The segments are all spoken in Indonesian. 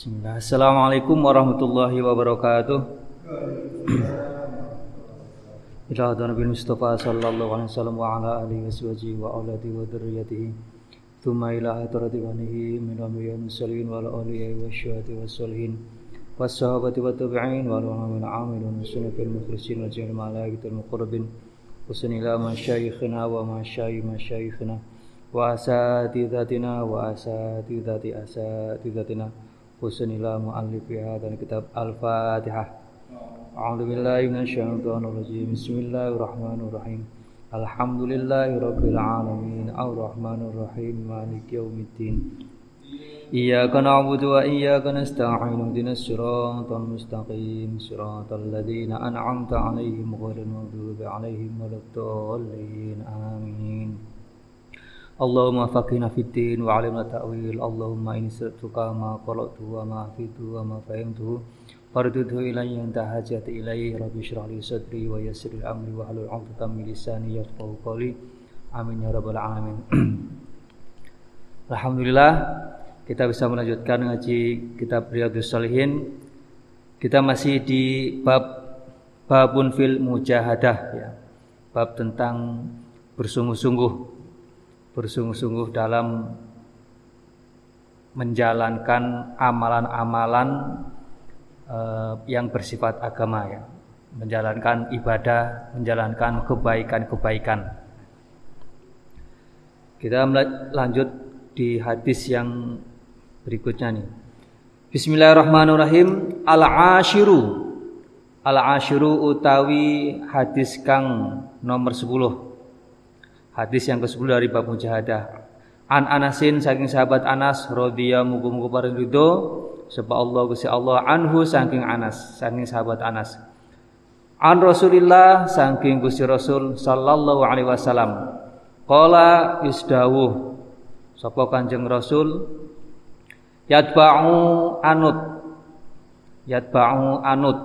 Bismillah. Assalamualaikum warahmatullahi wabarakatuh. Ila Nabi Mustafa sallallahu alaihi wasallam wa ala alihi washabihi wa auladi wa dzurriyyatihi. Tsumma ila hadrati wanihi min amriyil mursalin wal aliyai wasyuhati wassalihin. Wassahabati wa tabi'in wal ulama wal amilin wasunna fil mukhlisin wa jami'il malaikatil muqarrabin. Wasun ila masyayikhina wa masyayikh masyayikhina wa asatidatina wa asatidzati asatidzatina. Wa وسن إلى مؤلف هذا الكتاب الفاتحة أعوذ بالله من الشيطان الرجيم بسم الله الرحمن الرحيم الحمد لله رب العالمين الرحمن الرحيم مالك يوم الدين إياك نعبد وإياك نستعين اهدنا الصراط المستقيم صراط الذين أنعمت عليهم غير المغضوب عليهم ولا الضالين آمين Allahumma faqina fiddin wa alimna ta'wil. Allahumma in sa'tuka ma qalatu wa ma fitu wa ma fahimtu. Fardudhu ilayya anta hajat ilayhi ya Rabbi syrah li sadri wa yassir amri wa halul uqdatan min lisani yafqahu qawli. Amin ya rabbal alamin. Alhamdulillah kita bisa melanjutkan ngaji kitab Riyadhus Salihin Kita masih di bab babun fil mujahadah ya. Bab tentang bersungguh-sungguh bersungguh-sungguh dalam menjalankan amalan-amalan uh, yang bersifat agama ya. Menjalankan ibadah, menjalankan kebaikan-kebaikan. Kita lanjut di hadis yang berikutnya nih. Bismillahirrahmanirrahim. Al-ashiru. Al-ashiru utawi hadis kang nomor 10. Hadis yang ke-10 dari bab mujahadah. An Anasin saking sahabat Anas radhiyallahu muga-muga paring ridho. Sebab Allah Gusti Allah anhu saking Anas, saking sahabat Anas. An Rasulillah saking Gusti Rasul sallallahu alaihi wasallam. Qala isdawuh sapa Kanjeng Rasul? Yatba'u anut. Yatba'u anut.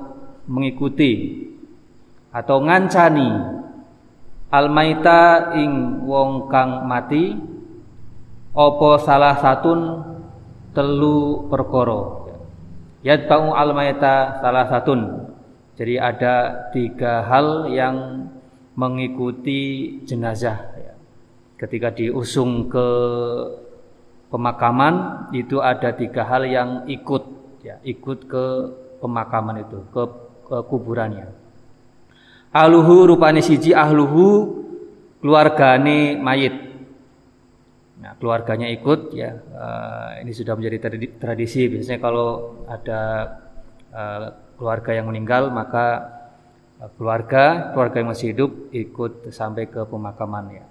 Mengikuti. Atau ngancani almaita ing wong kang mati opo salah satun telu perkara? Yatba'u almaita salah satun. Jadi ada tiga hal yang mengikuti jenazah. Ketika diusung ke pemakaman itu ada tiga hal yang ikut ya ikut ke pemakaman itu ke, ke kuburannya ahluhu rupane siji ahluhu keluargane mayit nah keluarganya ikut ya uh, ini sudah menjadi tradisi biasanya kalau ada uh, keluarga yang meninggal maka uh, keluarga keluarga yang masih hidup ikut sampai ke pemakaman ya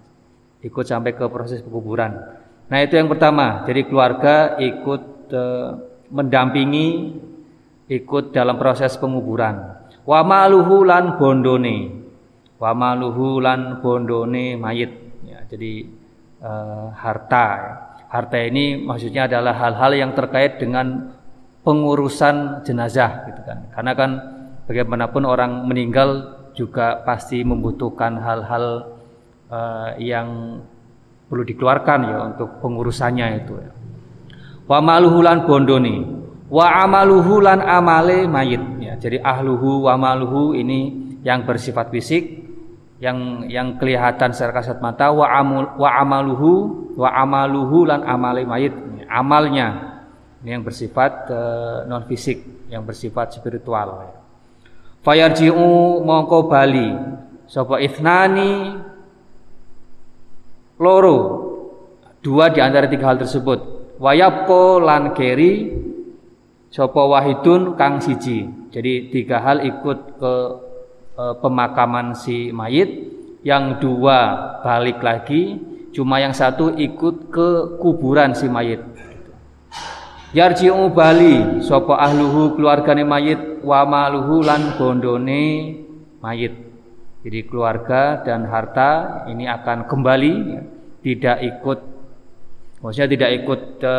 ikut sampai ke proses pekuburan. Nah, itu yang pertama. Jadi keluarga ikut e, mendampingi ikut dalam proses penguburan. Wa maluhu lan bondone. Wa maluhu lan bondone mayit. Ya, jadi e, harta. Harta ini maksudnya adalah hal-hal yang terkait dengan pengurusan jenazah gitu kan. Karena kan bagaimanapun orang meninggal juga pasti membutuhkan hal-hal uh, yang perlu dikeluarkan ya untuk pengurusannya itu ya. Wa maluhulan bondoni, wa amaluhulan amale mayit ya. Jadi ahluhu wa maluhu ini yang bersifat fisik yang yang kelihatan secara kasat mata wa amul, wa amaluhu wa amaluhu lan amale mayit ya. amalnya ini yang bersifat uh, non fisik yang bersifat spiritual ya. Fayarji'u mongko bali sapa ithnani loro dua di antara tiga hal tersebut wayapko lan keri sopo wahidun kang siji. Jadi tiga hal ikut ke e, pemakaman si mayit. Yang dua balik lagi cuma yang satu ikut ke kuburan si mayit. Yarji'u bali sopo ahluhu keluargane mayit wa maluhu lan bondone mayit. Jadi keluarga dan harta ini akan kembali tidak ikut maksudnya tidak ikut ke,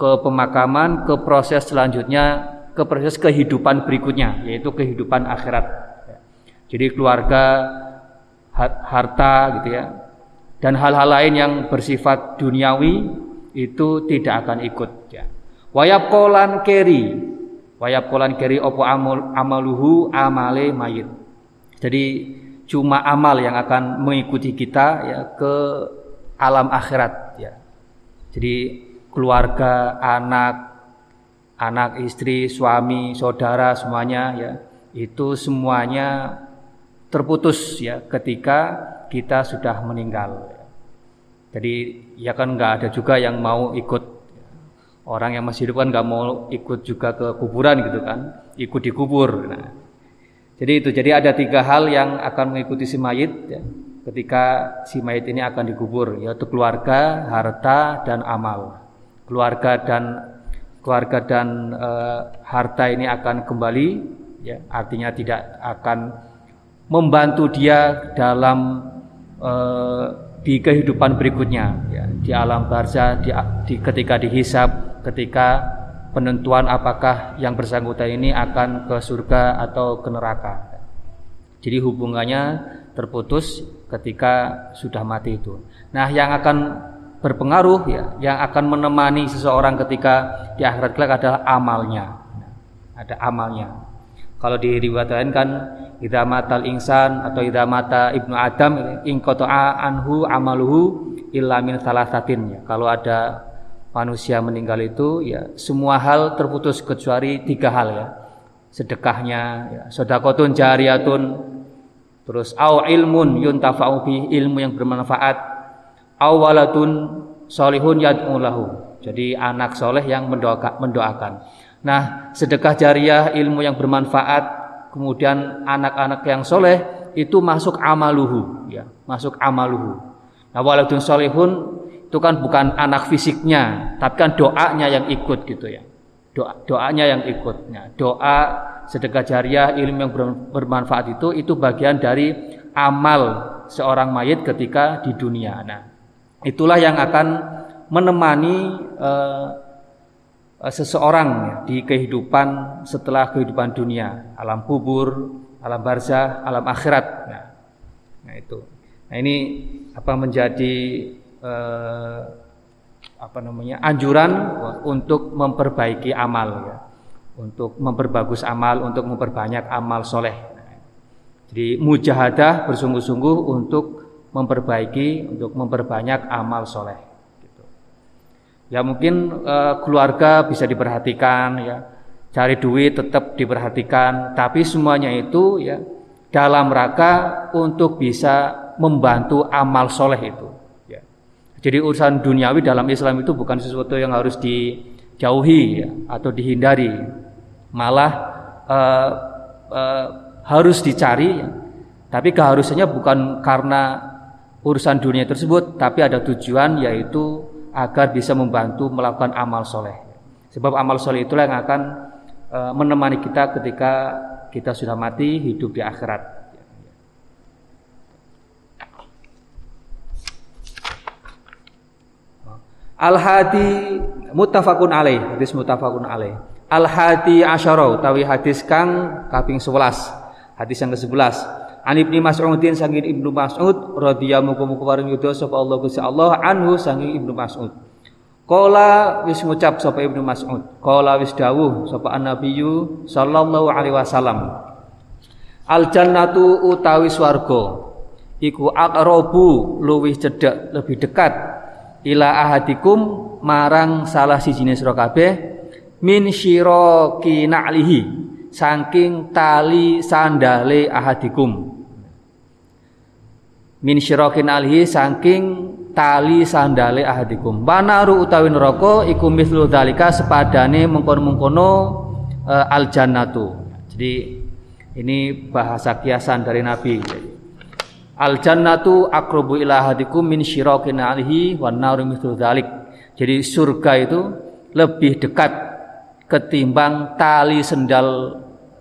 ke pemakaman, ke proses selanjutnya, ke proses kehidupan berikutnya yaitu kehidupan akhirat. Jadi keluarga harta gitu ya dan hal-hal lain yang bersifat duniawi itu tidak akan ikut ya. Wayab kolan keri, wayab kolan keri opo amal, amaluhu amale mayit. Jadi cuma amal yang akan mengikuti kita ya ke alam akhirat ya. Jadi keluarga, anak, anak, istri, suami, saudara semuanya ya itu semuanya terputus ya ketika kita sudah meninggal. Jadi ya kan nggak ada juga yang mau ikut Orang yang masih hidup kan nggak mau ikut juga ke kuburan gitu kan, ikut dikubur. Nah, jadi itu, jadi ada tiga hal yang akan mengikuti si mayit ya, ketika si mayit ini akan dikubur, yaitu keluarga, harta, dan amal. Keluarga dan keluarga dan e, harta ini akan kembali, ya, artinya tidak akan membantu dia dalam e, di kehidupan berikutnya, ya, di alam barzah, di, di ketika dihisap, ketika penentuan apakah yang bersangkutan ini akan ke surga atau ke neraka. Jadi hubungannya terputus ketika sudah mati itu. Nah, yang akan berpengaruh ya, yang akan menemani seseorang ketika di akhirat kelak adalah amalnya. Ada amalnya. Kalau diriwayatkan kan idza insan atau idza mata ibnu adam in anhu amaluhu illa min salasatin ya. Kalau ada manusia meninggal itu ya semua hal terputus kecuali tiga hal ya sedekahnya ya, sodakotun jariyatun terus au ilmun yuntafa'u bi ilmu yang bermanfaat au waladun solihun yad'ulahu jadi anak soleh yang mendoakan, mendoakan nah sedekah jariah ilmu yang bermanfaat kemudian anak-anak yang soleh itu masuk amaluhu ya masuk amaluhu nah waladun solihun itu kan bukan anak fisiknya, tapi kan doanya yang ikut gitu ya. Doa, doanya yang ikut. Nah, doa sedekah jariah, ilmu yang bermanfaat itu itu bagian dari amal seorang mayit ketika di dunia. Nah, itulah yang akan menemani uh, seseorang ya, di kehidupan setelah kehidupan dunia, alam kubur, alam barzah, alam akhirat. Nah, nah itu. Nah, ini apa menjadi eh, apa namanya anjuran untuk memperbaiki amal ya untuk memperbagus amal untuk memperbanyak amal soleh jadi mujahadah bersungguh-sungguh untuk memperbaiki untuk memperbanyak amal soleh gitu. ya mungkin eh, keluarga bisa diperhatikan ya cari duit tetap diperhatikan tapi semuanya itu ya dalam rangka untuk bisa membantu amal soleh itu jadi urusan duniawi dalam Islam itu bukan sesuatu yang harus dijauhi ya, atau dihindari, malah uh, uh, harus dicari. Ya. Tapi keharusannya bukan karena urusan dunia tersebut, tapi ada tujuan yaitu agar bisa membantu melakukan amal soleh. Sebab amal soleh itulah yang akan uh, menemani kita ketika kita sudah mati hidup di akhirat. Al-hadi muttafaqun alaih, hadis muttafaqun alaih. Al-hadi asyara utawi hadis kang kaping 11. Hadis yang ke-11. An Ibnu Mas'udin sangin Ibnu Mas'ud radhiyallahu anhu paring yudha sapa Allah Gusti Allah anhu sangin Ibnu Mas'ud. Kala wis ngucap sapa Ibnu Mas'ud, kala wis dawuh sapa An-Nabiyyu sallallahu alaihi wasallam. Al jannatu utawi swarga iku aqrabu luwih cedek lebih dekat ila ahadikum marang salah si jenis kabeh min syiraki na'lihi saking tali sandale ahadikum. Min syiraki na'lihi saking tali sandale ahadikum. Banaru utawi neraka iku mislu dalika sepadane mengkono-mengkono uh, al jannatu jadi ini bahasa kiasan dari Nabi. Al jannatu akrobu ila hadikum min syirakin alihi wan naru mithlu dzalik. Jadi surga itu lebih dekat ketimbang tali sendal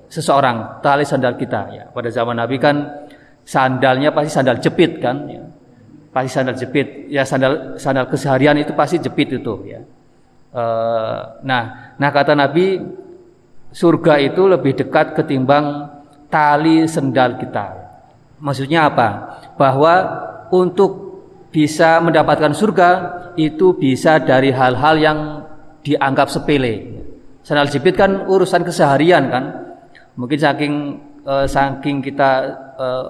seseorang, tali sandal kita ya. Pada zaman Nabi kan sandalnya pasti sandal jepit kan ya. Pasti sandal jepit. Ya sandal sandal keseharian itu pasti jepit itu ya. E, nah, nah kata Nabi surga itu lebih dekat ketimbang tali sendal kita. Maksudnya apa? Bahwa untuk bisa mendapatkan surga itu bisa dari hal-hal yang dianggap sepele. Sandal jepit kan urusan keseharian kan. Mungkin saking uh, saking kita uh,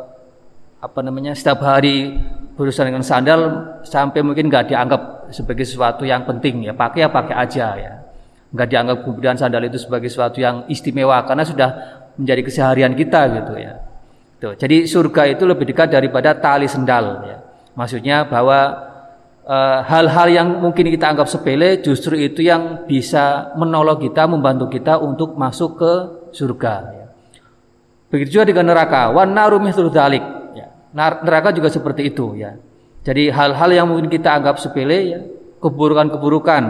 apa namanya setiap hari berurusan dengan sandal sampai mungkin nggak dianggap sebagai sesuatu yang penting ya. Pakai ya pakai aja ya. Nggak dianggap kemudian sandal itu sebagai sesuatu yang istimewa karena sudah menjadi keseharian kita gitu ya. Tuh, jadi surga itu lebih dekat daripada tali sendal ya. Maksudnya bahwa Eh, hal-hal uh, yang mungkin kita anggap sepele justru itu yang bisa menolong kita, membantu kita untuk masuk ke surga. Begitu juga dengan neraka. Wan naru dalik. Ya. Neraka juga seperti itu ya. Jadi hal-hal yang mungkin kita anggap sepele ya, keburukan-keburukan,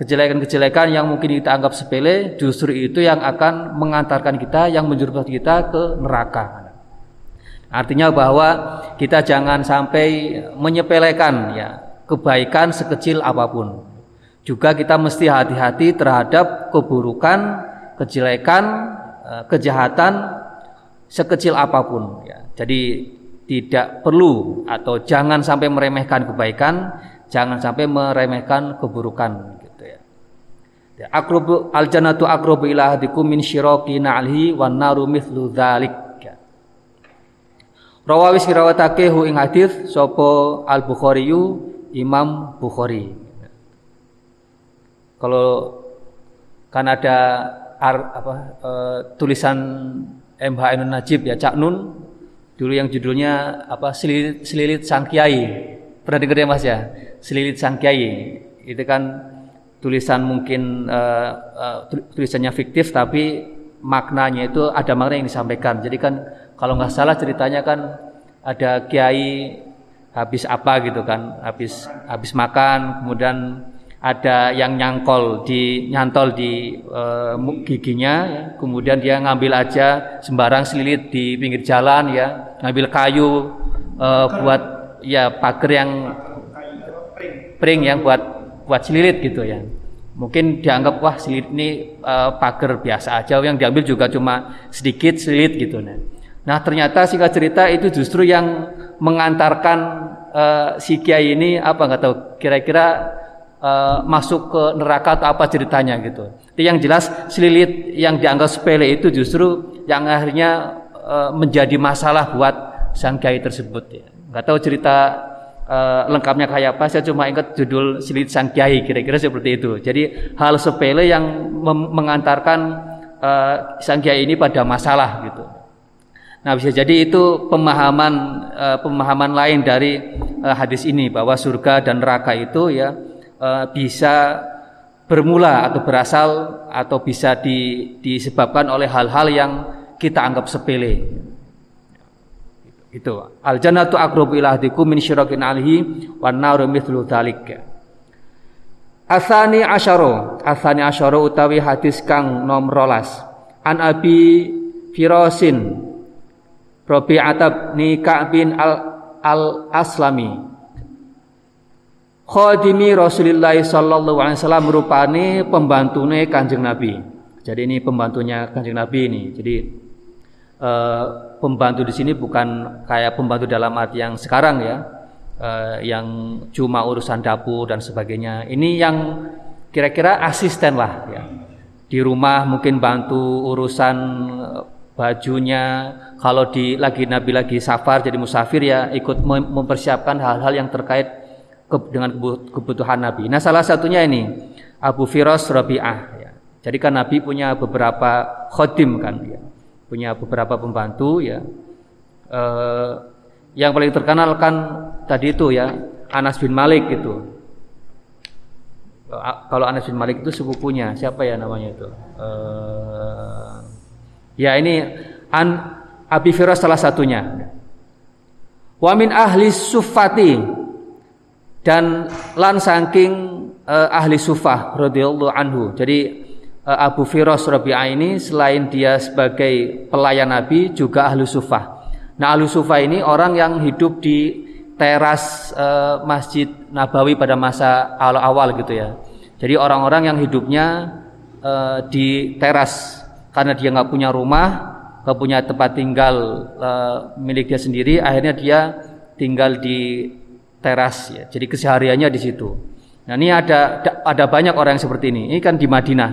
kejelekan-kejelekan yang mungkin kita anggap sepele justru itu yang akan mengantarkan kita yang menjerumuskan kita ke neraka. Artinya bahwa kita jangan sampai menyepelekan ya kebaikan sekecil apa pun. Juga kita mesti hati-hati terhadap keburukan, kejelekan, eh, kejahatan sekecil apa pun ya. Jadi tidak perlu atau jangan sampai meremehkan kebaikan, jangan sampai meremehkan keburukan gitu ya. ya akrobu al jannatu akrobu ila hadikum min syiraki na'lihi wan naru mithlu dzalik. Ya. Rawawis rawatake hu ing hadis sapa Al Bukhari Imam Bukhari. Kalau kan ada ar, apa, e, tulisan MH Ainun Najib ya Cak Nun. Dulu yang judulnya apa selilit, selilit sang kiai. Pernah dengar ya mas ya? Selilit sang kiai. Itu kan tulisan mungkin uh, uh, tulisannya fiktif tapi maknanya itu ada makna yang disampaikan. Jadi kan kalau nggak salah ceritanya kan ada kiai habis apa gitu kan habis habis makan kemudian ada yang nyangkol di nyantol di uh, giginya ya. kemudian dia ngambil aja sembarang selilit di pinggir jalan ya. Ngambil kayu uh, buat ya pagar yang pring yang buat buat selilit gitu ya. Mungkin dianggap wah selilit ini uh, pagar biasa aja. Yang diambil juga cuma sedikit selilit gitu nah. Nah ternyata singkat cerita itu justru yang mengantarkan uh, si kiai ini apa nggak tahu kira-kira uh, masuk ke neraka atau apa ceritanya gitu. Jadi yang jelas selilit yang dianggap sepele itu justru yang akhirnya uh, menjadi masalah buat sang kiai tersebut ya. Nggak tahu cerita uh, lengkapnya kayak apa. Saya cuma ingat judul selilit sang kiai kira-kira seperti itu. Jadi hal sepele yang mengantarkan uh, sang kiai ini pada masalah gitu. Nah, bisa jadi itu pemahaman uh, pemahaman lain dari uh, hadis ini bahwa surga dan neraka itu ya uh, bisa bermula atau berasal atau bisa di, disebabkan oleh hal-hal yang kita anggap sepele. Itu. Al jannatu aqrabu ila ahdikum min syirakin alihi wan naru mithlu dzalik. Asani asyara, asani asyara utawi hadis kang nomor rolas. An Abi Firasin Rabi'at bin Ka'bin al, al Aslami Khadimi Rasulullah sallallahu alaihi wasallam rupane pembantune Kanjeng Nabi. Jadi ini pembantunya Kanjeng Nabi ini. Jadi eh, pembantu di sini bukan kayak pembantu dalam arti yang sekarang ya. Eh, yang cuma urusan dapur dan sebagainya. Ini yang kira-kira asisten lah ya. Di rumah mungkin bantu urusan bajunya kalau di lagi Nabi lagi safar jadi musafir ya ikut mempersiapkan hal-hal yang terkait dengan kebutuhan Nabi. Nah salah satunya ini Abu Firas Rabi'ah ya. Jadi kan Nabi punya beberapa khodim kan ya. Punya beberapa pembantu ya. Eh, yang paling terkenal kan tadi itu ya Anas bin Malik itu. Kalau Anas bin Malik itu sepupunya siapa ya namanya itu? Eh, Ya ini an Abi Firas salah satunya. Wa min ahli sufati dan lan saking uh, ahli sufah radhiyallahu anhu. Jadi uh, Abu Firas Rabi'ah ini selain dia sebagai pelayan Nabi juga ahli sufah. Nah ahli sufah ini orang yang hidup di teras uh, Masjid Nabawi pada masa awal-awal gitu ya. Jadi orang-orang yang hidupnya uh, di teras karena dia nggak punya rumah, nggak punya tempat tinggal uh, milik dia sendiri, akhirnya dia tinggal di teras ya. Jadi kesehariannya di situ. Nah ini ada ada banyak orang yang seperti ini. Ini kan di Madinah.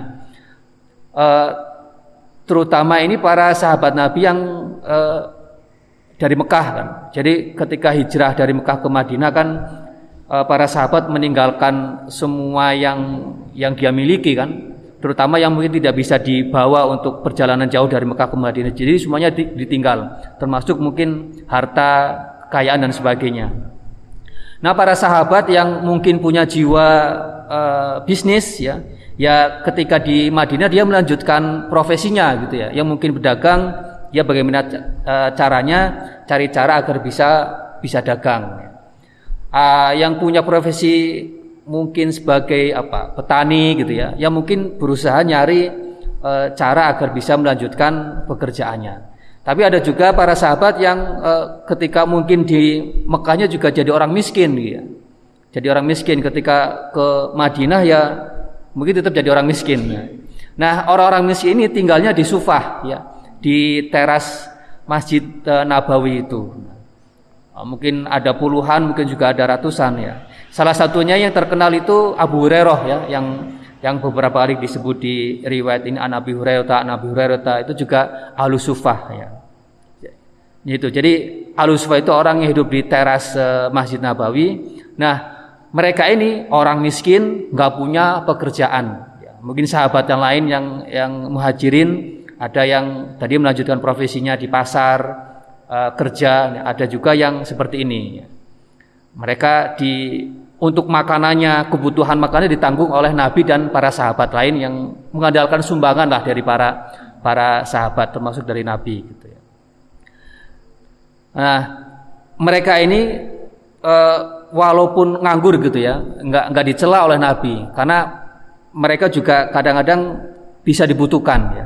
Uh, terutama ini para sahabat Nabi yang uh, dari Mekah kan. Jadi ketika hijrah dari Mekah ke Madinah kan uh, para sahabat meninggalkan semua yang yang dia miliki kan. Terutama yang mungkin tidak bisa dibawa untuk perjalanan jauh dari Mekah ke Madinah. Jadi semuanya ditinggal, termasuk mungkin harta, kekayaan dan sebagainya. Nah, para sahabat yang mungkin punya jiwa uh, bisnis ya, ya ketika di Madinah dia melanjutkan profesinya gitu ya. Yang mungkin berdagang, ya bagaimana uh, caranya cari cara agar bisa bisa dagang. Uh, yang punya profesi mungkin sebagai apa petani gitu ya, yang mungkin berusaha nyari uh, cara agar bisa melanjutkan pekerjaannya. Tapi ada juga para sahabat yang uh, ketika mungkin di Mekahnya juga jadi orang miskin gitu ya. Jadi orang miskin ketika ke Madinah ya mungkin tetap jadi orang miskin. Ya. Nah, orang-orang miskin ini tinggalnya di Sufah ya, di teras Masjid uh, Nabawi itu. Uh, mungkin ada puluhan, mungkin juga ada ratusan ya. Salah satunya yang terkenal itu Abu Hurairah ya, yang yang beberapa kali disebut di riwayat ini An Abi Hurairah, Hurairah itu juga Ahlus Sufah ya. Itu. Jadi Al-Usfa itu orang yang hidup di teras uh, Masjid Nabawi. Nah, mereka ini orang miskin, nggak punya pekerjaan. Ya, mungkin sahabat yang lain yang yang muhajirin ada yang tadi melanjutkan profesinya di pasar uh, kerja, ada juga yang seperti ini. Mereka di untuk makanannya, kebutuhan makannya ditanggung oleh Nabi dan para sahabat lain yang mengandalkan sumbangan lah dari para para sahabat termasuk dari Nabi gitu ya. Nah, mereka ini uh, walaupun nganggur gitu ya, nggak nggak dicela oleh Nabi, karena mereka juga kadang-kadang bisa dibutuhkan ya,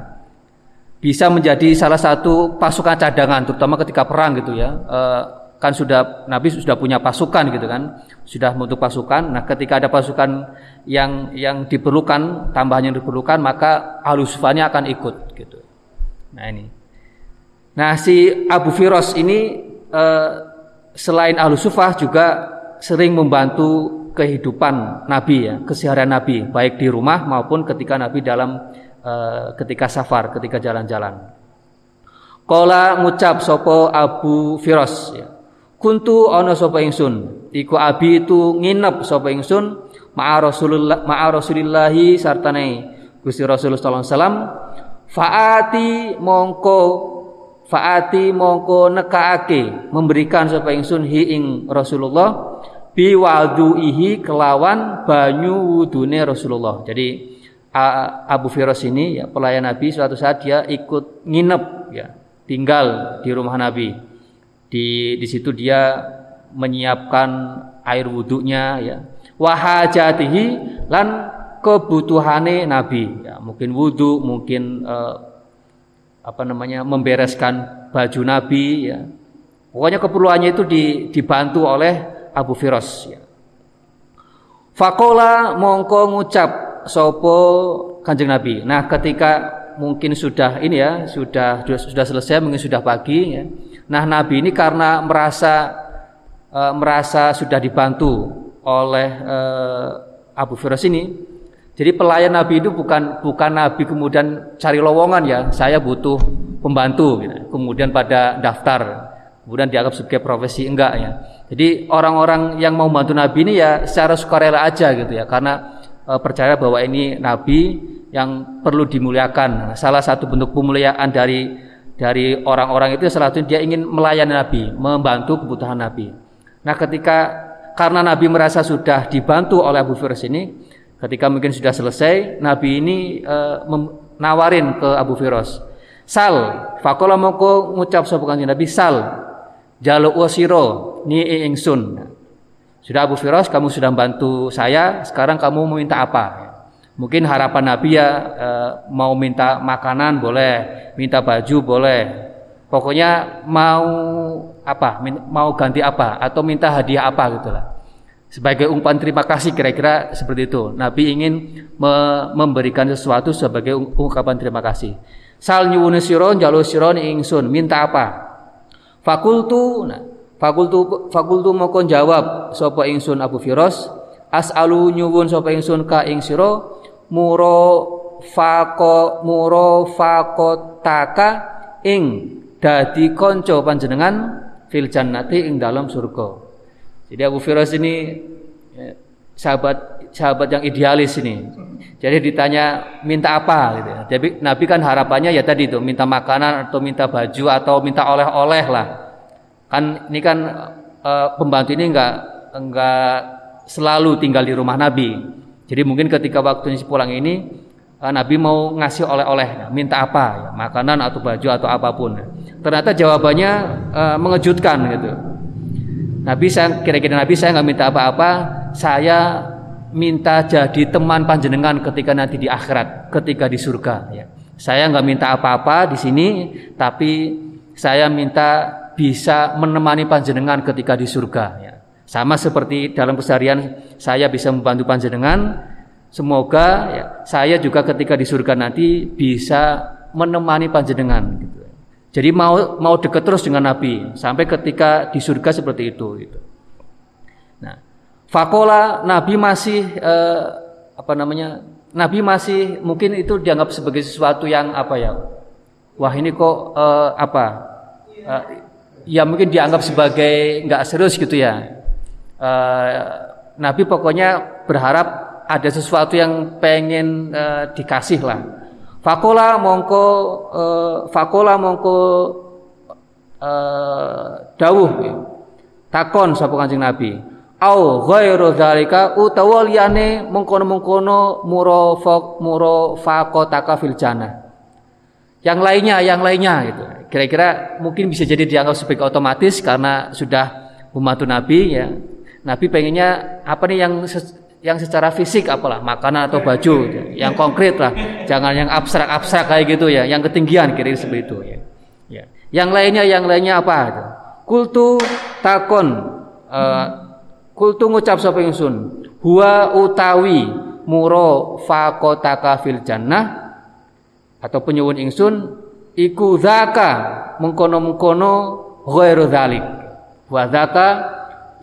bisa menjadi salah satu pasukan cadangan, terutama ketika perang gitu ya. Uh, kan sudah Nabi sudah punya pasukan gitu kan, sudah membentuk pasukan. Nah, ketika ada pasukan yang yang diperlukan, tambahan yang diperlukan, maka alusufanya akan ikut gitu. Nah ini. Nah si Abu Firos ini eh, selain ahlu sufah juga sering membantu kehidupan Nabi ya, keseharian Nabi, baik di rumah maupun ketika Nabi dalam eh, ketika safar, ketika jalan-jalan. Kola ngucap sopo Abu Firos ya. Kuntu ono sopo ingsun. Iku abi itu nginep sopo ingsun ma'a Rasulullah ma'a Rasulillahi sartanai Gusti Rasulullah sallallahu alaihi wasallam faati mongko faati mongko nekaake memberikan sapa ingsun hi ing Rasulullah bi ihi kelawan banyu wudune Rasulullah. Jadi Abu Firas ini ya pelayan Nabi suatu saat dia ikut nginep ya, tinggal di rumah Nabi. Di di situ dia menyiapkan air wudhunya ya. Wahajatihi lan kebutuhane Nabi ya, mungkin wudhu, mungkin uh, apa namanya membereskan baju Nabi ya. Pokoknya keperluannya itu dibantu oleh Abu Firas ya. Fakola mongko ngucap sopo kanjeng Nabi. Nah ketika mungkin sudah ini ya sudah sudah selesai mungkin sudah pagi ya. Nah Nabi ini karena merasa e, merasa sudah dibantu oleh e, Abu Firas ini jadi pelayan Nabi itu bukan bukan Nabi kemudian cari lowongan ya, saya butuh pembantu gitu. Kemudian pada daftar, kemudian dianggap sebagai profesi enggak ya. Jadi orang-orang yang mau membantu Nabi ini ya secara sukarela aja gitu ya, karena e, percaya bahwa ini Nabi yang perlu dimuliakan. Salah satu bentuk pemuliaan dari dari orang-orang itu salah satu dia ingin melayani Nabi, membantu kebutuhan Nabi. Nah, ketika karena Nabi merasa sudah dibantu oleh Abu Firas ini, Ketika mungkin sudah selesai, Nabi ini uh, nawarin ke Abu Firas. Sal, fakola moko ngucap sapa Nabi sal. Jaluk wasiro ni ingsun. Sudah Abu Firas, kamu sudah bantu saya, sekarang kamu mau minta apa? Mungkin harapan Nabi ya uh, mau minta makanan boleh, minta baju boleh. Pokoknya mau apa? Mau ganti apa atau minta hadiah apa gitulah sebagai umpan terima kasih kira-kira seperti itu. Nabi ingin me memberikan sesuatu sebagai ungkapan terima kasih. Sal nyuwun sira njaluk sira ingsun minta apa? Fakultu nah, fakultu fakultu moko jawab sapa ingsun Abu Firas as'alu nyuwun sapa ingsun ka ing sira muro fakotaka ing dadi kanca panjenengan fil jannati ing dalam surga. Jadi Abu Firas ini ya, sahabat sahabat yang idealis ini. Jadi ditanya minta apa gitu ya. Jadi Nabi kan harapannya ya tadi itu minta makanan atau minta baju atau minta oleh-oleh lah. Kan ini kan e, pembantu ini enggak enggak selalu tinggal di rumah Nabi. Jadi mungkin ketika waktunya pulang ini e, Nabi mau ngasih oleh-oleh, minta apa ya, makanan atau baju atau apa pun. Ternyata jawabannya e, mengejutkan gitu. Nabi saya kira-kira Nabi saya nggak minta apa-apa, saya minta jadi teman panjenengan ketika nanti di akhirat, ketika di surga. Ya. Saya nggak minta apa-apa di sini, tapi saya minta bisa menemani panjenengan ketika di surga. Ya. Sama seperti dalam keseharian saya bisa membantu panjenengan. Semoga ya, saya juga ketika di surga nanti bisa menemani panjenengan. Gitu. Jadi mau mau dekat terus dengan Nabi sampai ketika di surga seperti itu. Gitu. Nah, Fakola Nabi masih eh, apa namanya? Nabi masih mungkin itu dianggap sebagai sesuatu yang apa ya? Wah ini kok eh, apa? Eh, ya mungkin dianggap sebagai nggak serius gitu ya. Eh, Nabi pokoknya berharap ada sesuatu yang pengen eh, dikasih lah. Fakola mongko eh, fakola mongko eh, dawuh takon sapa Kanjeng Nabi au ghairu dzalika utawa liyane mengkono-mengkono murafaq murafaqataka fil jannah. Yang lainnya, yang lainnya gitu. Kira-kira mungkin bisa jadi dianggap sebagai otomatis karena sudah membantu Nabi ya. Nabi pengennya apa nih yang yang secara fisik apalah makanan atau baju yang konkret lah. Jangan yang abstrak-abstrak kayak gitu ya yang ketinggian kira-kira seperti itu ya. ya. Yang lainnya yang lainnya apa kultu takon uh, Kultu ngucap sapa ingsun, huwa utawi muro fakotaka fil jannah. Atau penyuwun ingsun iku zaka mengkono-mengkono ghairu dzalik. Wa zaka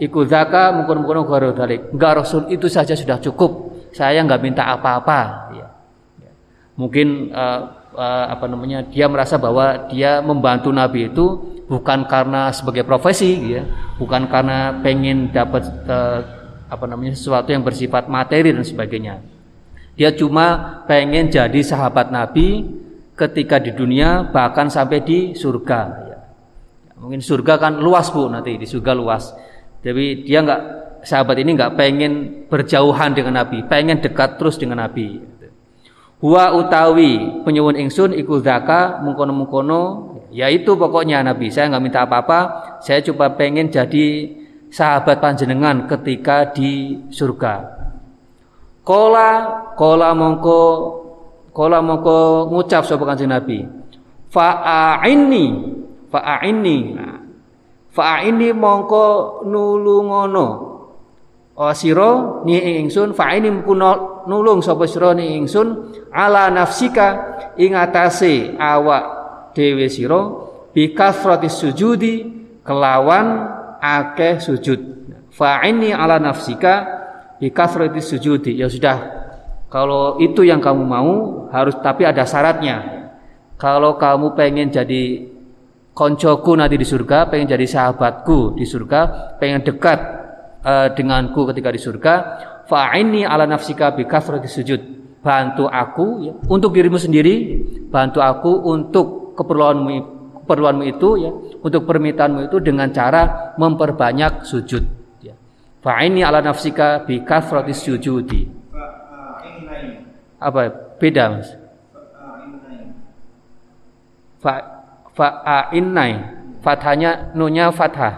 iku zaka mengkono-mengkono ghairu dzalik. Enggak Rasul itu saja sudah cukup. Saya enggak minta apa-apa ya. Mungkin uh, uh, apa namanya dia merasa bahwa dia membantu Nabi itu bukan karena sebagai profesi ya bukan karena pengen dapat uh, apa namanya sesuatu yang bersifat materi dan sebagainya dia cuma pengen jadi sahabat Nabi ketika di dunia bahkan sampai di surga ya. mungkin surga kan luas bu nanti di surga luas jadi dia nggak sahabat ini nggak pengen berjauhan dengan Nabi pengen dekat terus dengan Nabi Huwa utawi penyuwun ingsun iku zaka mengkono-mengkono Ya itu pokoknya Nabi. Saya nggak minta apa-apa. Saya cuma pengen jadi sahabat panjenengan ketika di surga. Kola, kola mongko, kola mongko ngucap sapa kanjeng Nabi. Fa'aini, fa'aini. Fa'aini mongko nulungono. O siro ni ingsun fa'ini mpuno nulung sapa sira ni ingsun ala nafsika ing atase awak dewe sira bi kasrati sujudi kelawan akeh sujud. Fa'ini ala nafsika bi kasrati sujudi. Ya sudah kalau itu yang kamu mau harus tapi ada syaratnya. Kalau kamu pengen jadi koncoku nanti di surga pengen jadi sahabatku di surga pengen dekat uh, denganku ketika di surga fa'ini ala nafsika bi kasrati sujud bantu aku ya, untuk dirimu sendiri bantu aku untuk keperluanmu keperluanmu itu ya untuk permintaanmu itu dengan cara memperbanyak sujud ya. Fa'ini ala nafsika bi kasratis sujudi. Apa beda Mas? Fa fa'ainnai. Fathanya nunya fathah.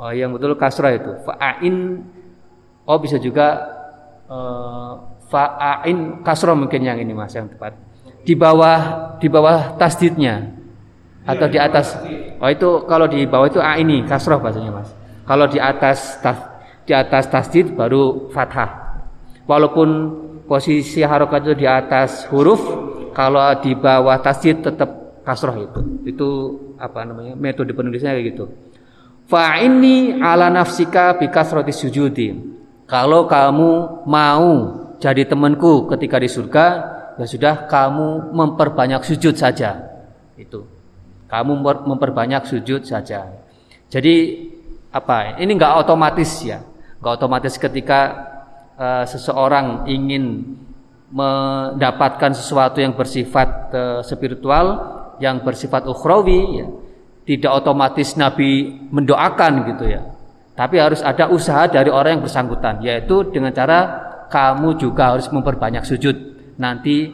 Oh yang betul kasrah itu. Fa'ain oh bisa juga uh, fa'ain kasrah mungkin yang ini Mas yang tepat. Di bawah di bawah tasdidnya. Atau di atas. Oh itu kalau di bawah itu a ini kasroh bahasanya mas. Kalau di atas tas, di atas tasdid baru fathah. Walaupun posisi harokat itu di atas huruf kalau di bawah tasdid tetap kasroh itu itu apa namanya metode penulisnya kayak gitu fa ini ala nafsika bi kasrati sujudi Kalau kamu mau jadi temanku ketika di surga, ya sudah kamu memperbanyak sujud saja. Itu. Kamu memperbanyak sujud saja. Jadi apa? Ini enggak otomatis ya. Enggak otomatis ketika uh, seseorang ingin mendapatkan sesuatu yang bersifat uh, spiritual, yang bersifat ukhrawi ya, tidak otomatis Nabi mendoakan gitu ya. Tapi harus ada usaha dari orang yang bersangkutan, yaitu dengan cara kamu juga harus memperbanyak sujud. Nanti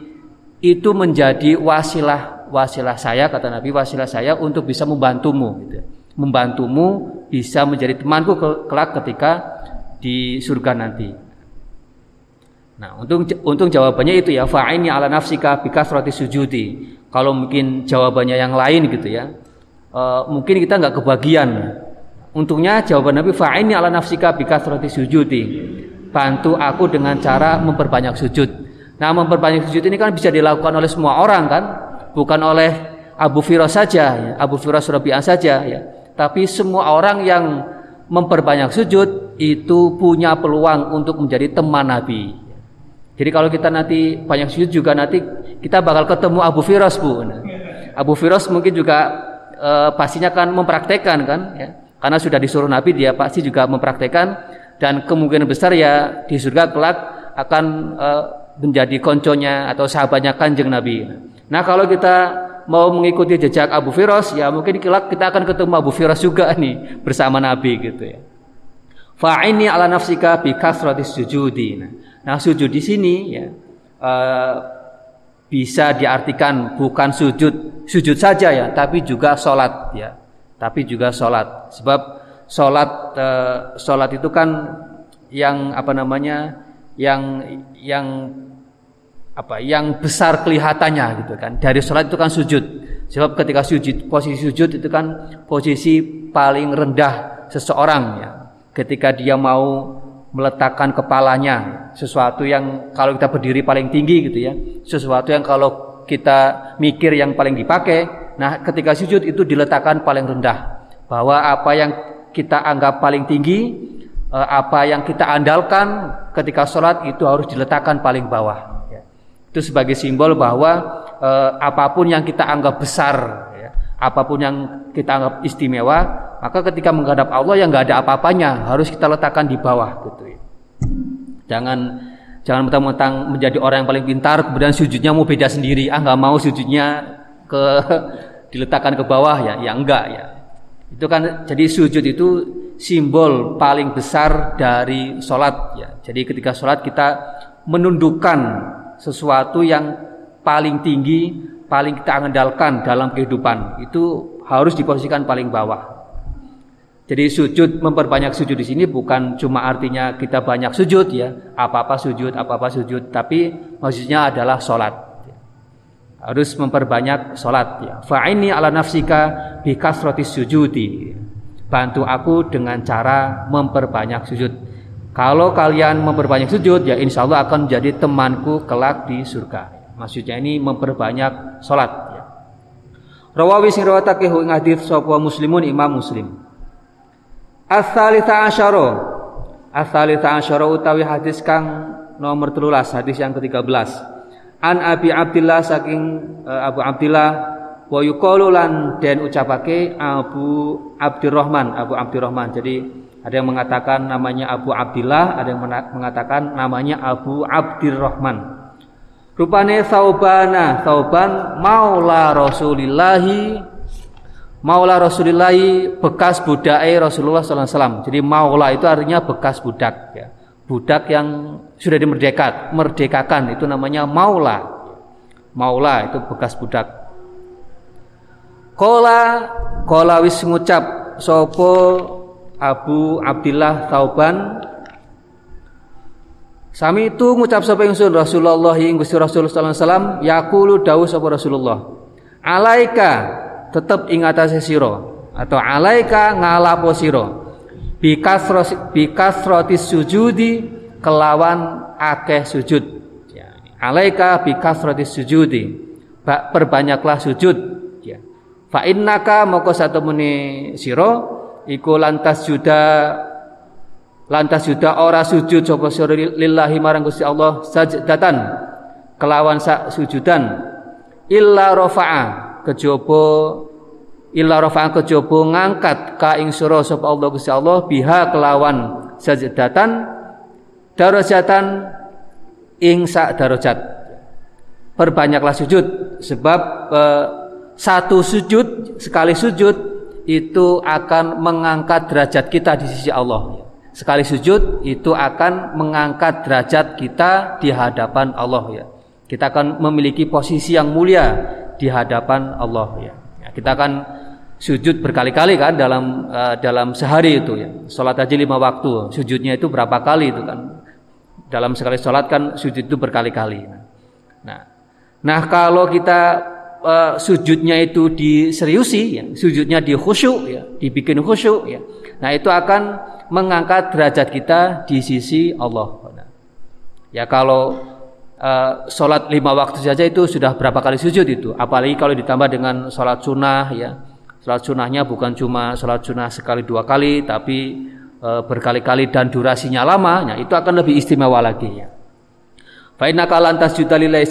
itu menjadi wasilah wasilah saya kata Nabi wasilah saya untuk bisa membantumu gitu. Ya. Membantumu bisa menjadi temanku kelak ketika di surga nanti. Nah, untung untung jawabannya itu ya fa'ini ala nafsika bikasrati sujudi. Kalau mungkin jawabannya yang lain gitu ya. Uh, mungkin kita nggak kebagian Untungnya jawaban Nabi fa'ini ala nafsika bikasrati sujudi. Bantu aku dengan cara memperbanyak sujud. Nah, memperbanyak sujud ini kan bisa dilakukan oleh semua orang kan, bukan oleh Abu Firas saja, ya. Abu Firas Rabi'ah saja ya. Tapi semua orang yang memperbanyak sujud itu punya peluang untuk menjadi teman Nabi. Jadi kalau kita nanti banyak sujud juga nanti kita bakal ketemu Abu Firas Bu. Nah, Abu Firas mungkin juga e, pastinya kan mempraktekkan kan ya karena sudah disuruh Nabi dia pasti juga mempraktekkan dan kemungkinan besar ya di surga kelak akan uh, menjadi konconya atau sahabatnya kanjeng Nabi. Nah kalau kita mau mengikuti jejak Abu Firas ya mungkin kelak kita akan ketemu Abu Firas juga nih bersama Nabi gitu ya. Fa'ini ala nafsika bi kasratis sujudi. Nah, sujud di sini ya uh, bisa diartikan bukan sujud sujud saja ya, tapi juga sholat ya tapi juga sholat. Sebab sholat e, sholat itu kan yang apa namanya yang yang apa yang besar kelihatannya gitu kan. Dari sholat itu kan sujud. Sebab ketika sujud posisi sujud itu kan posisi paling rendah seseorang ya. Ketika dia mau meletakkan kepalanya sesuatu yang kalau kita berdiri paling tinggi gitu ya sesuatu yang kalau kita mikir yang paling dipakai Nah, ketika sujud itu diletakkan paling rendah. Bahwa apa yang kita anggap paling tinggi, eh, apa yang kita andalkan ketika sholat itu harus diletakkan paling bawah. Ya. Itu sebagai simbol bahwa eh, apa pun yang kita anggap besar, ya, apa pun yang kita anggap istimewa, maka ketika menghadap Allah yang nggak ada apa-apanya harus kita letakkan di bawah gitu. Ya. Jangan jangan mentang-mentang menjadi orang yang paling pintar kemudian sujudnya mau beda sendiri. Ah nggak mau sujudnya ke diletakkan ke bawah ya ya enggak ya itu kan jadi sujud itu simbol paling besar dari sholat ya jadi ketika sholat kita menundukkan sesuatu yang paling tinggi paling kita andalkan dalam kehidupan itu harus diposisikan paling bawah jadi sujud memperbanyak sujud di sini bukan cuma artinya kita banyak sujud ya apa apa sujud apa apa sujud tapi maksudnya adalah sholat harus memperbanyak sholat ya. Fa'ini ala nafsika bi kasrati sujudi. Bantu aku dengan cara memperbanyak sujud. Kalau kalian memperbanyak sujud ya insya Allah akan menjadi temanku kelak di surga. Maksudnya ini memperbanyak sholat ya. Rawawi sing rawatake muslimun imam muslim. As-salisa asyara. As-salisa utawi hadis kang nomor 13 hadis yang ke-13 an Abi Abdillah saking uh, Abu Abdillah wa yuqalu lan ucapake Abu Abdurrahman Abu Abdurrahman jadi ada yang mengatakan namanya Abu Abdillah ada yang mengatakan namanya Abu Abdurrahman rupane saubana sauban maula rasulillahi maula rasulillahi bekas budake Rasulullah wasallam jadi maula itu artinya bekas budak ya budak yang sudah dimerdekakan, merdekakan itu namanya maula. Maula itu bekas budak. Kola kola wis ngucap sopo Abu Abdillah Tauban Sami itu ngucap sapa ingsun Rasulullah ing Gusti Rasul sallallahu alaihi wasallam yaqulu Rasulullah Alaika tetep ing atase sira. Atau alaika ngalapo sira. Bikasrotis sujudi kelawan akeh sujud. Ya. alaika bikasrotis sujudi. Perbanyaklah sujud. Ya. fa innaka moko satu muni siro iku lantas juda lantas juda ora sujud sapa sira lillahi marang Gusti Allah sajdatan kelawan sak sujudan. Illa rafa'a kejaba illa rafa'a kejaba ngangkat ka ing sira sapa Allah Gusti Allah biha kelawan sajdatan darajatan ing sak darajat. Perbanyaklah sujud sebab eh, satu sujud sekali sujud itu akan mengangkat derajat kita di sisi Allah. Sekali sujud itu akan mengangkat derajat kita di hadapan Allah ya. Kita akan memiliki posisi yang mulia di hadapan Allah ya. ya kita akan sujud berkali-kali kan dalam uh, dalam sehari itu ya. Salat aja lima waktu, sujudnya itu berapa kali itu kan. Dalam sekali salat kan sujud itu berkali-kali. Nah, nah kalau kita uh, sujudnya itu diseriusi, ya, sujudnya di khusyuk, ya, dibikin khusyuk, ya. Nah itu akan mengangkat derajat kita di sisi Allah. Ya kalau uh, sholat lima waktu saja itu sudah berapa kali sujud itu? Apalagi kalau ditambah dengan sholat sunnah ya. Sholat sunnahnya bukan cuma sholat sunnah sekali dua kali tapi uh, berkali-kali dan durasinya lama ya, itu akan lebih istimewa lagi ya. Fa'inna kalantas juta lillahi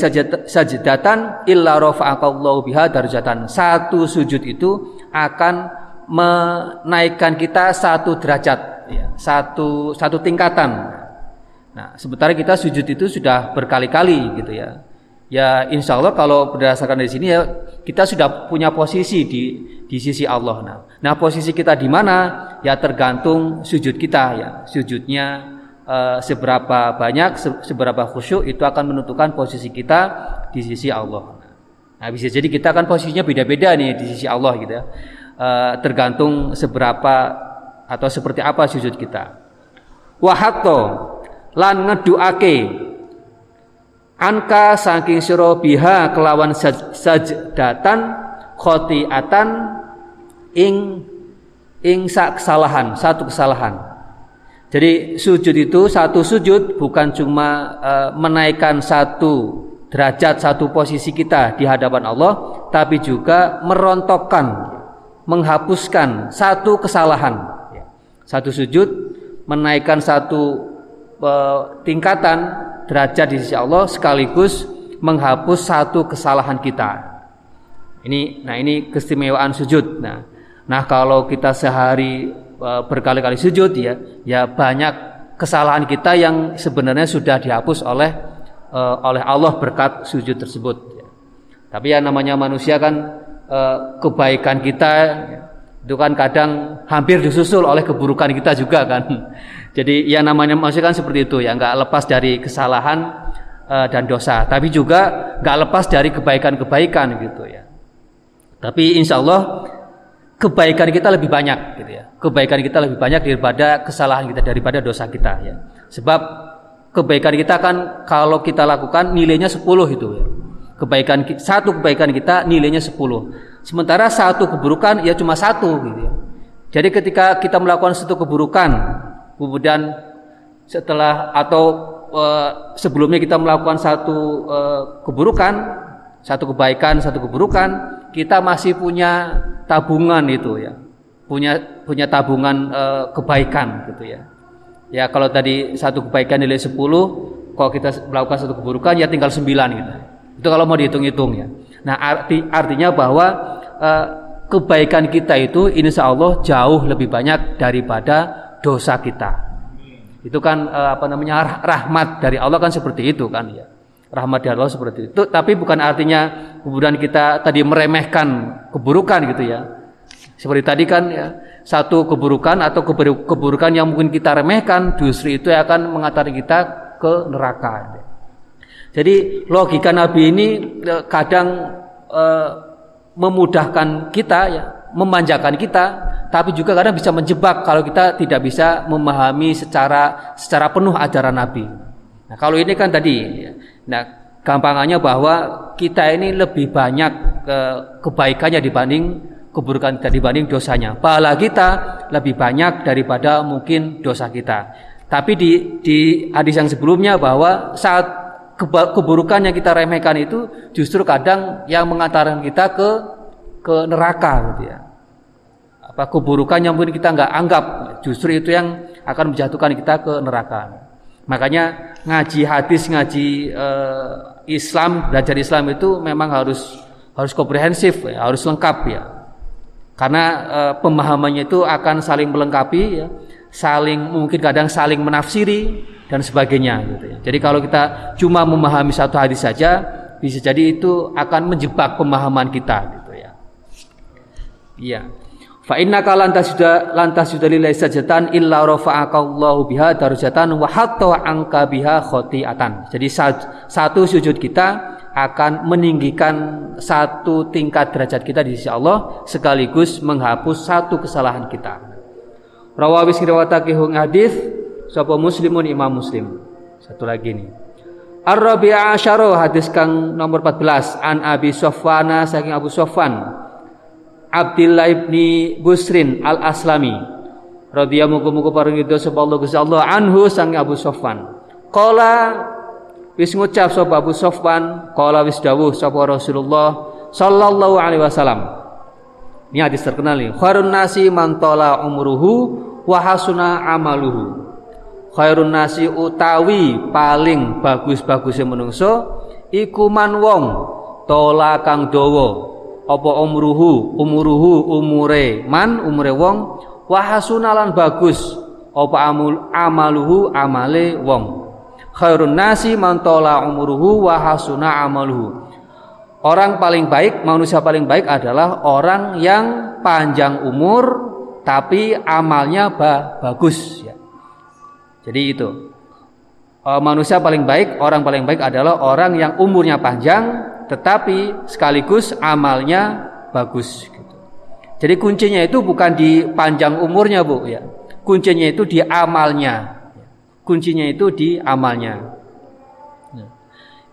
illa rafa'akallahu biha darjatan. Satu sujud itu akan menaikkan kita satu derajat, ya, satu satu tingkatan Nah, sementara kita sujud itu sudah berkali-kali gitu ya. Ya insya Allah kalau berdasarkan dari sini ya kita sudah punya posisi di di sisi Allah. Nah, nah posisi kita di mana ya tergantung sujud kita ya. Sujudnya uh, seberapa banyak, se seberapa khusyuk itu akan menentukan posisi kita di sisi Allah. Nah bisa jadi kita akan posisinya beda-beda nih di sisi Allah gitu ya. Uh, tergantung seberapa atau seperti apa sujud kita. Wahato lan ngeduake anka saking sira biha kelawan sajdatan khotiatan ing ing sak kesalahan satu kesalahan. Jadi sujud itu satu sujud bukan cuma uh, menaikkan satu derajat satu posisi kita di hadapan Allah tapi juga merontokkan menghapuskan satu kesalahan. Satu sujud menaikkan satu tingkatan derajat di sisi Allah sekaligus menghapus satu kesalahan kita. Ini nah ini keistimewaan sujud. Nah, nah kalau kita sehari berkali-kali sujud ya, ya banyak kesalahan kita yang sebenarnya sudah dihapus oleh oleh Allah berkat sujud tersebut. Tapi ya namanya manusia kan kebaikan kita itu kan kadang hampir disusul oleh keburukan kita juga kan. Jadi ya namanya manusia kan seperti itu ya, nggak lepas dari kesalahan uh, dan dosa, tapi juga nggak lepas dari kebaikan-kebaikan gitu ya. Tapi insya Allah kebaikan kita lebih banyak gitu ya. Kebaikan kita lebih banyak daripada kesalahan kita daripada dosa kita ya. Sebab kebaikan kita kan kalau kita lakukan nilainya 10 itu ya. Kebaikan satu kebaikan kita nilainya 10. Sementara satu keburukan ya cuma satu gitu ya. Jadi ketika kita melakukan satu keburukan kemudian setelah atau e, sebelumnya kita melakukan satu e, keburukan, satu kebaikan, satu keburukan, kita masih punya tabungan itu ya. Punya punya tabungan e, kebaikan gitu ya. Ya kalau tadi satu kebaikan nilai 10, kalau kita melakukan satu keburukan ya tinggal 9 gitu. Itu kalau mau dihitung-hitung ya. Nah, arti artinya bahwa e, kebaikan kita itu insya Allah jauh lebih banyak daripada dosa kita. Itu kan uh, apa namanya rahmat dari Allah kan seperti itu kan ya. Rahmat dari Allah seperti itu. Tapi bukan artinya kemudian kita tadi meremehkan keburukan gitu ya. Seperti tadi kan ya, satu keburukan atau keburukan yang mungkin kita remehkan justru itu akan mengantar kita ke neraka. Jadi logika Nabi ini eh, kadang uh, memudahkan kita ya memanjakan kita, tapi juga kadang bisa menjebak kalau kita tidak bisa memahami secara secara penuh ajaran Nabi. Nah, kalau ini kan tadi, nah gampangannya bahwa kita ini lebih banyak ke, kebaikannya dibanding keburukan kita dibanding dosanya. Pahala kita lebih banyak daripada mungkin dosa kita. Tapi di di hadis yang sebelumnya bahwa saat keburukan yang kita remehkan itu justru kadang yang mengantarkan kita ke ke neraka gitu ya apa keburukan yang mungkin kita nggak anggap justru itu yang akan menjatuhkan kita ke neraka. Makanya ngaji hadis, ngaji uh, Islam, belajar Islam itu memang harus harus komprehensif, ya, harus lengkap ya. Karena uh, pemahamannya itu akan saling melengkapi ya, saling mungkin kadang saling menafsiri dan sebagainya gitu ya. Jadi kalau kita cuma memahami satu hadis saja bisa jadi itu akan menjebak pemahaman kita gitu ya. Iya. Fa innaka lantas sudah lantas sudah lillahi sajatan illa rafa'akallahu biha darajatan wa hatta angka biha khotiatan. Jadi satu sujud kita akan meninggikan satu tingkat derajat kita di sisi Allah sekaligus menghapus satu kesalahan kita. Rawawis riwayatake hadis sapa muslimun imam muslim. Satu lagi nih. Ar-Rabi'a asyara hadis kang nomor 14 an Abi Sofwana saking Abu Sofwan. Abdullah ibni Busrin al Aslami radhiyallahu muga paring itu sapa Allah anhu sang Abu Sofwan. Qala wis ngucap sapa Abu Sofwan. Qala wis dawuh sapa Rasulullah sallallahu alaihi wasallam. Ini hadis terkenal nih. Khairun nasi man umruhu wa hasuna amaluhu khairun nasi utawi paling bagus-bagusnya menungso iku man wong tola kang dawa. Apa umruhu umuruhu umure man umure wong wahasunalan bagus. Apa amul amaluhu amale wong. Khairun nasi mantola umuruhu wahasuna amaluhu. Orang paling baik manusia paling baik adalah orang yang panjang umur tapi amalnya ba bagus ya jadi itu eh, manusia paling baik orang paling baik adalah orang yang umurnya panjang tetapi sekaligus amalnya bagus gitu. Jadi kuncinya itu bukan di panjang umurnya, Bu ya. Kuncinya itu di amalnya. Kuncinya itu di amalnya. Ya.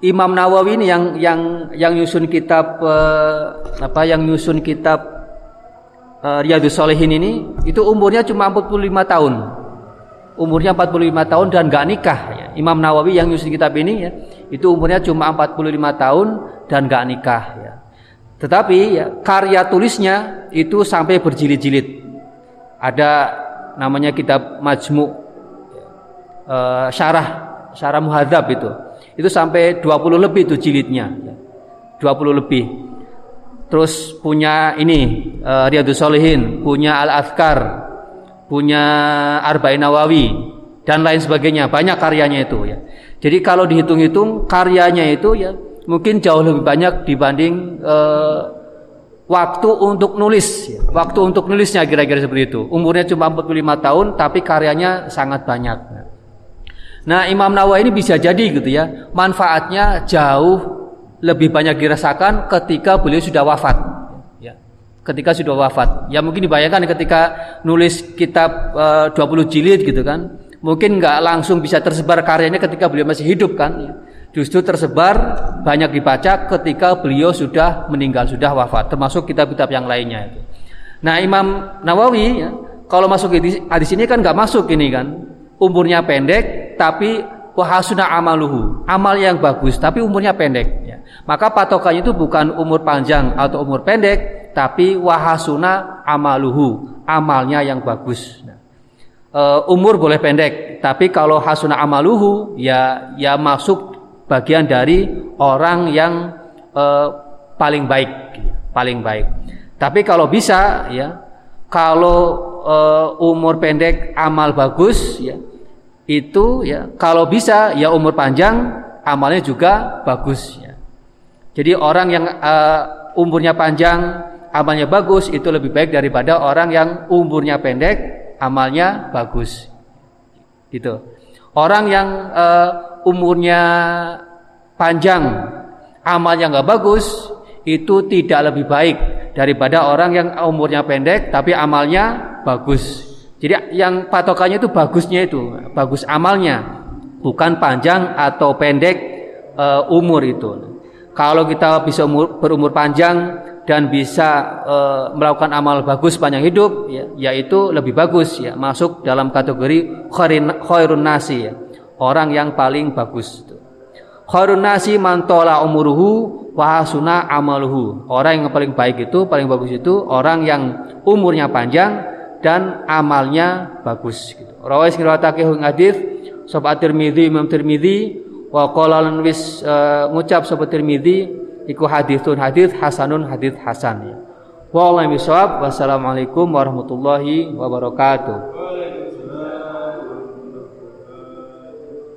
Imam Nawawi ini yang yang yang nyusun kitab uh, apa yang nyusun kitab uh, Riyadhus ini itu umurnya cuma 45 tahun. Umurnya 45 tahun dan gak nikah ya. Imam Nawawi yang nyusun kitab ini ya, itu umurnya cuma 45 tahun dan gak nikah ya. Tetapi ya, karya tulisnya itu sampai berjilid-jilid. Ada namanya kitab Majmu uh, syarah syarah muhadzab itu. Itu sampai 20 lebih itu jilidnya. Ya. 20 lebih. Terus punya ini uh, Riyadus Solihin, punya Al-Azkar, punya Arba'in Nawawi dan lain sebagainya. Banyak karyanya itu ya. Jadi kalau dihitung-hitung karyanya itu ya mungkin jauh lebih banyak dibanding uh, waktu untuk nulis ya. waktu untuk nulisnya kira-kira seperti itu umurnya cuma 45 tahun tapi karyanya sangat banyak nah Imam Nawawi ini bisa jadi gitu ya manfaatnya jauh lebih banyak dirasakan ketika beliau sudah wafat ketika sudah wafat. Ya mungkin dibayangkan ketika nulis kitab eh, uh, 20 jilid gitu kan. Mungkin nggak langsung bisa tersebar karyanya ketika beliau masih hidup kan. Justru tersebar banyak dibaca ketika beliau sudah meninggal sudah wafat. Termasuk kitab-kitab yang lainnya itu. Nah Imam Nawawi ya, kalau masuk hadis ini kan nggak masuk ini kan. Umurnya pendek tapi wahasuna amaluhu. Amal yang bagus tapi umurnya pendek. Maka patokannya itu bukan umur panjang atau umur pendek tapi wahasuna amaluhu amalnya yang bagus nah, uh, umur boleh pendek tapi kalau hasuna amaluhu ya ya masuk bagian dari orang yang uh, paling baik, paling baik. Tapi kalau bisa ya, kalau uh, umur pendek amal bagus ya, itu ya kalau bisa ya umur panjang amalnya juga bagus ya. Jadi orang yang uh, umurnya panjang amalnya bagus itu lebih baik daripada orang yang umurnya pendek amalnya bagus. Gitu. Orang yang uh, umurnya panjang, amalnya nggak bagus, itu tidak lebih baik daripada orang yang umurnya pendek tapi amalnya bagus. Jadi yang patokannya itu bagusnya itu, bagus amalnya, bukan panjang atau pendek uh, umur itu. Kalau kita bisa umur, berumur panjang dan bisa uh, melakukan amal bagus panjang hidup, ya, yaitu lebih bagus ya, masuk dalam kategori khairun nasi ya orang yang paling bagus khairun nasi mantola umuruhu wahasuna amaluhu. Orang yang paling baik itu paling bagus itu orang yang umurnya panjang dan amalnya bagus gitu. Rawais ngriwayatake ing hadis sapa Tirmizi Imam Tirmizi wa qala lan wis uh, ngucap sapa Tirmizi iku hadithun hadis hasanun hadis hasan ya. Wa Wassalamualaikum warahmatullahi wabarakatuh.